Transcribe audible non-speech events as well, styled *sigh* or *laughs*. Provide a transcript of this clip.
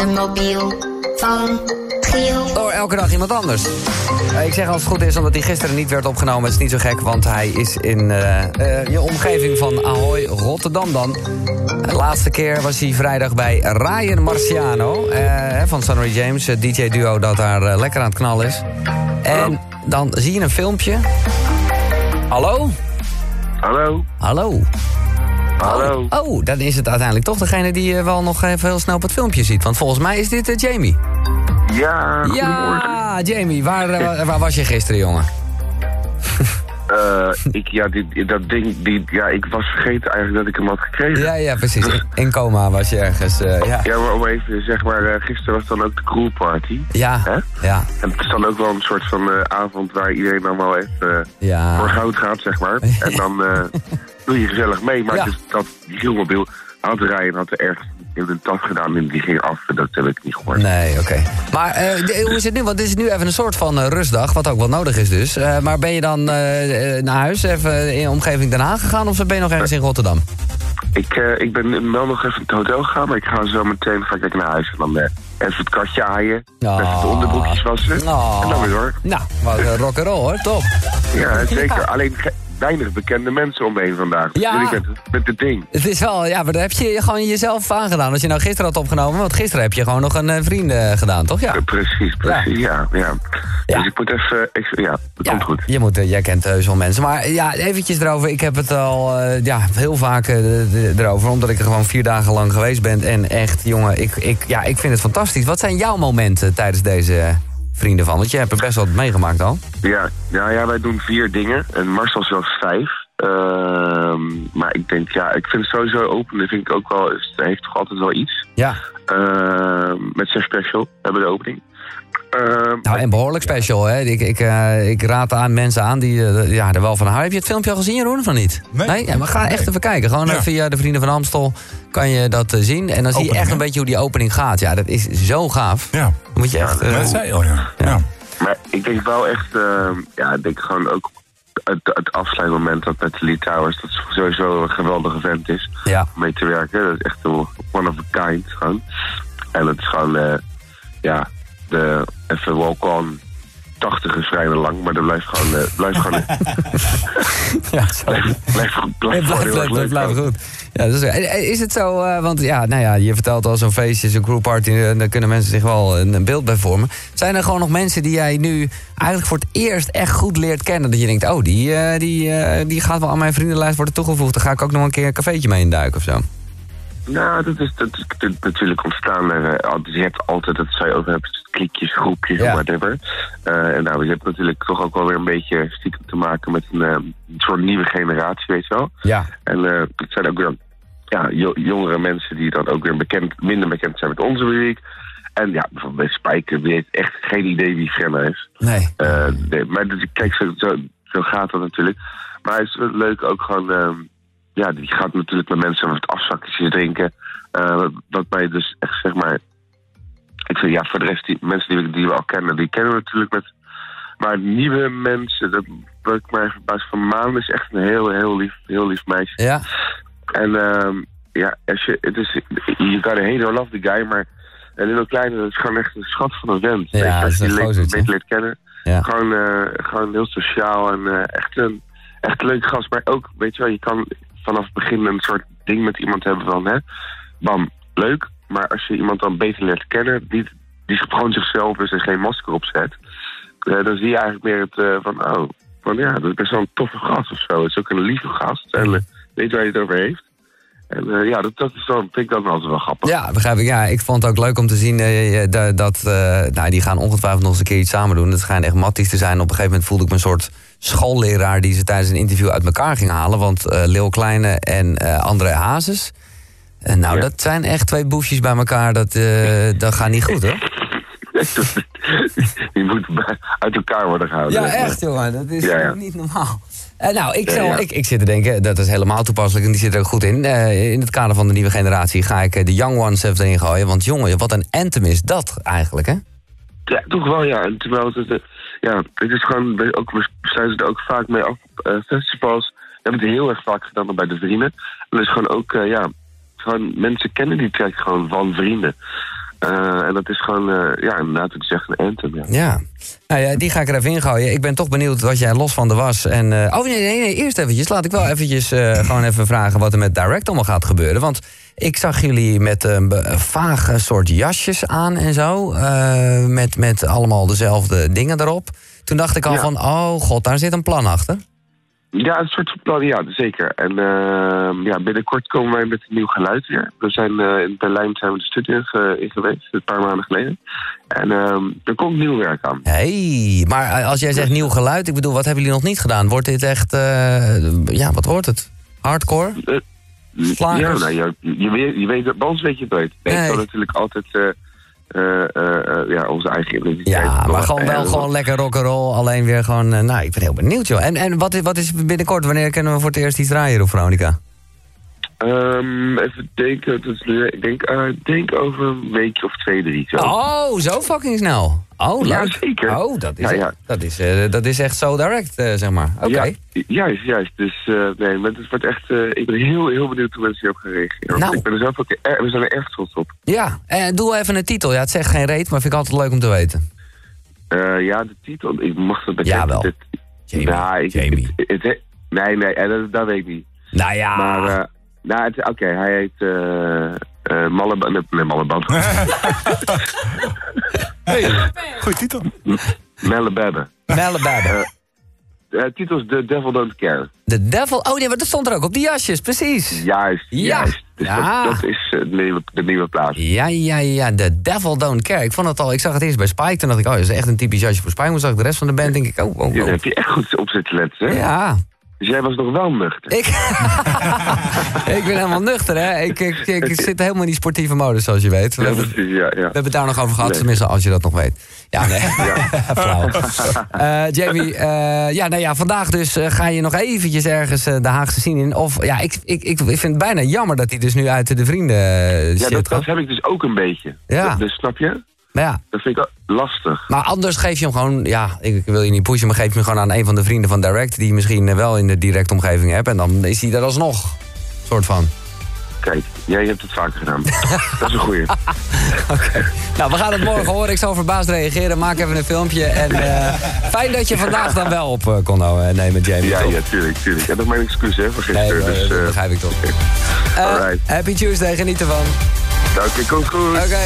de mobiel van Giel. Door elke dag iemand anders. Eh, ik zeg als het goed is, omdat hij gisteren niet werd opgenomen. Het is niet zo gek, want hij is in eh, eh, je omgeving van Ahoy, Rotterdam dan. De laatste keer was hij vrijdag bij Ryan Marciano eh, van Sonny James. het DJ-duo dat daar lekker aan het knallen is. En dan zie je een filmpje. Hallo? Hallo? Hallo? Hallo? Oh, dan is het uiteindelijk toch degene die je wel nog even heel snel op het filmpje ziet. Want volgens mij is dit eh, Jamie. Ja, goedemorgen. Ja, Jamie, waar, eh, waar was je gisteren, jongen? *laughs* Eh, ik, ja, die, dat ding, die, ja, ik was vergeten eigenlijk dat ik hem had gekregen. Ja, ja, precies. In, in coma was je ergens. eh, ja. Ja, maar om even, zeg maar, eh, gisteren was dan ook de crew party. Ja, Hè? ja, En het is dan ook wel een soort van eh, avond waar iedereen dan wel even eh, ja. voor goud gaat, zeg maar. *laughs* En dan doe je gezellig mee. Maar Ja. dus dat Gielmobiel had rijden had er ergens in de tas gedaan en die ging af. Dat heb ik niet gehoord. Nee, oké. Maar eh, hoe is het nu? Want het is nu even een soort van eh, rustdag, wat ook wel nodig is dus. Eh, maar ben je dan naar huis, even in de omgeving Den Haag gegaan... of ben je nog ergens in Rotterdam? Ik, ik ben wel nog even in het hotel gegaan, maar ik ga zo meteen ga ik lekker naar huis. En dan even het kastje aaien, Oh. even de onderbroekjes wassen. Oh. En dan weer door. Nou, wat uh, rock'n'roll hoor, top. Ja, zeker. Ja. *laughs* Alleen weinig bekende mensen om me heen vandaag. Ja. Dus ik met, met het ding. Het is wel, ja, maar daar heb je gewoon jezelf aangedaan. Als je nou gisteren had opgenomen, want gisteren heb je gewoon nog een eh, vriend eh, gedaan, toch? Ja. Eh, Precies, precies. Ja. Ja, Ja. Dus ik moet even... Ik, ja, dat komt goed. Je moet, jij kent heus wel mensen. Maar ja, eventjes erover. Ik heb het al ja, heel vaak erover. Omdat ik er gewoon vier dagen lang geweest ben. En echt, jongen, ik, ik, ja, ik vind het fantastisch. Wat zijn jouw momenten tijdens deze vrienden van? Want je hebt er best wat meegemaakt al. Ja, ja, ja, wij doen vier dingen. En Marcel zelfs vijf. Ehm, maar ik denk, ja, ik vind het sowieso open. Dat vind ik ook wel, het heeft toch altijd wel iets. Ja. Ehm, met zijn special hebben we de opening. Ehm, Nou, en behoorlijk special, hè. Ik, ik, eh, ik raad aan mensen aan die eh, ja, er wel van houden. Heb je het filmpje al gezien, Jeroen, of niet? Nee. Ja, maar ga echt Nee. even kijken. Gewoon Ja. via de Vrienden van Amstel kan je dat eh, zien. En dan zie je echt hè? een beetje hoe die opening gaat. Ja, dat is zo gaaf. Ja, Dan moet je echt... eh, dat zei je al, ja. ja. Maar ik denk wel echt, ehm, ja, ik denk gewoon ook het, het afsluitmoment dat met Lee Towers, dat sowieso een geweldige vent is ja. om mee te werken. Dat is echt een one of a kind gewoon. En het is gewoon, eh, ja, de even walk-on 80 is vrij lang, maar dat blijft gewoon, eh, blijft gewoon, *laughs* ja sorry. *laughs* blijft, blijft, Nee, gewoon blijf, heel blijf, erg blijf, leuk blijf gewoon. goed. Ja, dat is, eh, is het zo, eh, want ja, nou ja, je vertelt al zo'n feestje, zo'n crewparty, eh, daar kunnen mensen zich wel een, een beeld bij vormen. Zijn er gewoon nog mensen die jij nu eigenlijk voor het eerst echt goed leert kennen? Dat je denkt, oh, die, eh, die, eh, die gaat wel aan mijn vriendenlijst worden toegevoegd. Dan ga ik ook nog een keer een cafeetje mee induiken of zo. Nou, dat is, dat is dat is natuurlijk ontstaan. Eh, dus je hebt altijd, dat zou je ook hebben, klikjes, groepjes, Ja. whatever. Eh, en nou, je hebt natuurlijk toch ook wel weer een beetje stiekem te maken met een, eh, een soort nieuwe generatie, weet je wel. Ja. En eh, het zijn ook weer ja, jo- jongere mensen die dan ook weer bekend, minder bekend zijn met onze muziek. En ja, bijvoorbeeld bij Spijker weet echt geen idee wie Frenna is. Nee. Nee, maar dus, kijk, zo, zo, zo gaat dat natuurlijk. Maar het is leuk ook gewoon... ja, die gaat natuurlijk met mensen wat afzakjes drinken. Eh, wat- mij dus echt, zeg maar... Ik vind, ja, voor de rest, die mensen die, we- die we al kennen, die kennen we natuurlijk met... Maar nieuwe mensen, dat wat ik maar verbaasd van Maan is echt een heel, heel lief, heel lief meisje. Ja. En ehm, ja, als je, het is, you gotta hate or love the guy, maar een Little Kleine, dat is gewoon echt een schat van een vent. Ja, je, als is je een die een beetje leert kennen. Ja. Gewoon, eh, gewoon heel sociaal en eh, echt, een, echt een leuke gast. Maar ook, weet je wel, je kan vanaf het begin een soort ding met iemand hebben van, hè, bam, leuk. Maar als je iemand dan beter leert kennen, die, die gewoon zichzelf is en geen masker opzet, eh, dan zie je eigenlijk meer het eh, van, oh, van ja, dat is best wel een toffe gast of zo. Het is ook een lieve gast en eh, weet waar je het over heeft. En ja, dat, dat is dan, vind ik dan altijd wel grappig. Ja, begrijp ik. Ja, ik vond het ook leuk om te zien dat... nou, die gaan ongetwijfeld nog eens een keer iets samen doen. Het schijnt echt matties te zijn. Op een gegeven moment voelde ik me een soort schoolleraar... die ze tijdens een interview uit elkaar ging halen. Want eh Leeuw Kleine en eh André Hazes... En nou, Ja. dat zijn echt twee boefjes bij elkaar. Dat, eh, dat gaat niet goed, hoor. *laughs* Die moeten bij- uit elkaar worden gehouden. Ja, echt, jongen. Dat is Ja, ja. niet normaal. Eh, nou, ik, zal. Ik, ik zit te denken, dat is helemaal toepasselijk en die zit er ook goed in. Eh, in het kader van de nieuwe generatie ga ik eh, de Young Ones even erin gooien. Want jongen, wat een anthem is dat eigenlijk, hè? Ja, toch wel, ja. En terwijl het, eh, ja, het is gewoon, ook, we sluiten er ook vaak mee af op eh, festivals. We hebben het heel erg vaak gedaan bij de vrienden. En dat is gewoon ook, eh, ja, gewoon mensen kennen die track gewoon van vrienden. Eh, en dat is gewoon, eh, ja, inderdaad, ik zeg een anthem. Ja. Ja. Nou ja, die ga ik er even ingooien. Ik ben toch benieuwd wat jij los van de was. En, eh, oh nee, nee, nee, eerst eventjes. Laat ik wel eventjes *laughs* gewoon even vragen wat er met Direct allemaal gaat gebeuren. Want ik zag jullie met een vage soort jasjes aan en zo. met, met allemaal dezelfde dingen erop. Toen dacht ik al Ja. van, oh god, daar zit een plan achter. Ja, een soort van plan, ja, zeker. En ehm, ja, binnenkort komen wij met een nieuw geluid weer. We zijn eh, in Berlijn zijn we de studio in, ge- in geweest, een paar maanden geleden. En ehm, er komt nieuw werk aan. hey, maar eh, als jij zegt nieuw geluid, ik bedoel, wat hebben jullie nog niet gedaan? Wordt dit echt, eh, ja, wat wordt het? Hardcore? Slagers? Ja, nou, je, je, weet, je weet, bij ons weet je het nooit. Nee, Nee. Ik kan natuurlijk altijd ja, onze eigen identiteit. Ja, maar gewoon wel gewoon lekker rock'n'roll. Alleen weer gewoon, eh, nou, ik ben heel benieuwd, joh. En, en wat, is, wat is binnenkort? Wanneer kunnen we voor het eerst iets draaien, op Veronica? Ehm, even denken, nu- ik denk, eh, ik denk over een weekje of twee, drie. Zo. Oh, zo fucking snel. Oh, Ja, leuk. zeker. Oh, dat is, Ja, ja. Dat is, eh, dat is echt zo direct, eh, zeg maar. Oké. Ja, juist, juist. Dus eh, nee, maar het wordt echt, ik ben heel, heel benieuwd hoe mensen hierop gaan reageren. Nou. Ik ben er zelf ook, er, we zijn er echt trots op. Ja, en doe even een titel. Ja, het zegt geen reet, maar vind ik altijd leuk om te weten. Ja, de titel, ik mag dat bekennen. Jawel. Dit- Jamie, nou, ik, Jamie. Het, het- het- nee, nee, dat, dat weet ik niet. Nou ja. Maar, nou, het- oké, hij heet eh eh Malleband. Nee, nee, Malleband. Hey, goeie titel. Mellebebbe. Mellebabbe. De eh, titel is The Devil Don't Care. The Devil. Oh nee, maar dat stond er ook op die jasjes, precies. Juist, Ja. juist. Dus Ja. dat, dat is eh, de, nieuwe, de nieuwe plaats. Ja, ja, ja, The Devil Don't Care. Ik vond het al, ik zag het eerst bij Spike. Toen dacht ik, oh, dat is echt een typisch jasje voor Spike. Maar zag ik de rest van de band, denk ik, oh, oh, Ja, oh. heb je echt goed op zitten letten, hè? Ja, Dus jij was nog wel nuchter. ik, *laughs* ik ben helemaal nuchter, hè. Ik, ik, ik, *laughs* zit helemaal in die sportieve modus, zoals je weet. We, Ja, hebben, we precies, ja, ja. hebben het daar nog over gehad, Nee. tenminste, als je dat nog weet. Ja, nee. *laughs* Flauw. Eh, Jamie, eh, ja, nou ja, vandaag dus eh, ga je nog eventjes ergens de Haagse zien in. Of, ja, ik, ik, ik vind het bijna jammer dat hij dus nu uit de vrienden Ja, dat heb ik dus ook een beetje. Ja. Dat- Dus snap je? Maar ja, Dat vind ik lastig. Maar anders geef je hem gewoon, ja, ik wil je niet pushen, maar geef je hem gewoon aan een van de vrienden van Direct, die je misschien eh, wel in de directe omgeving hebt. En dan is hij er alsnog. Soort van. Kijk, jij hebt het vaker gedaan. *laughs* dat is een goeie. *laughs* Nou, we gaan het morgen horen. Ik zal verbaasd reageren. Maak even een filmpje. En eh, fijn dat je vandaag dan wel op eh, kon eh, nemen, Jamie. Ja, toch? ja, tuurlijk, tuurlijk. En dat is mijn excuus, hè, voor Nee, gisteren. hoor, dus, dat eh, begrijp ik toch. Eh, Alright. happy Tuesday, geniet ervan. Oké, komt goed. Oké.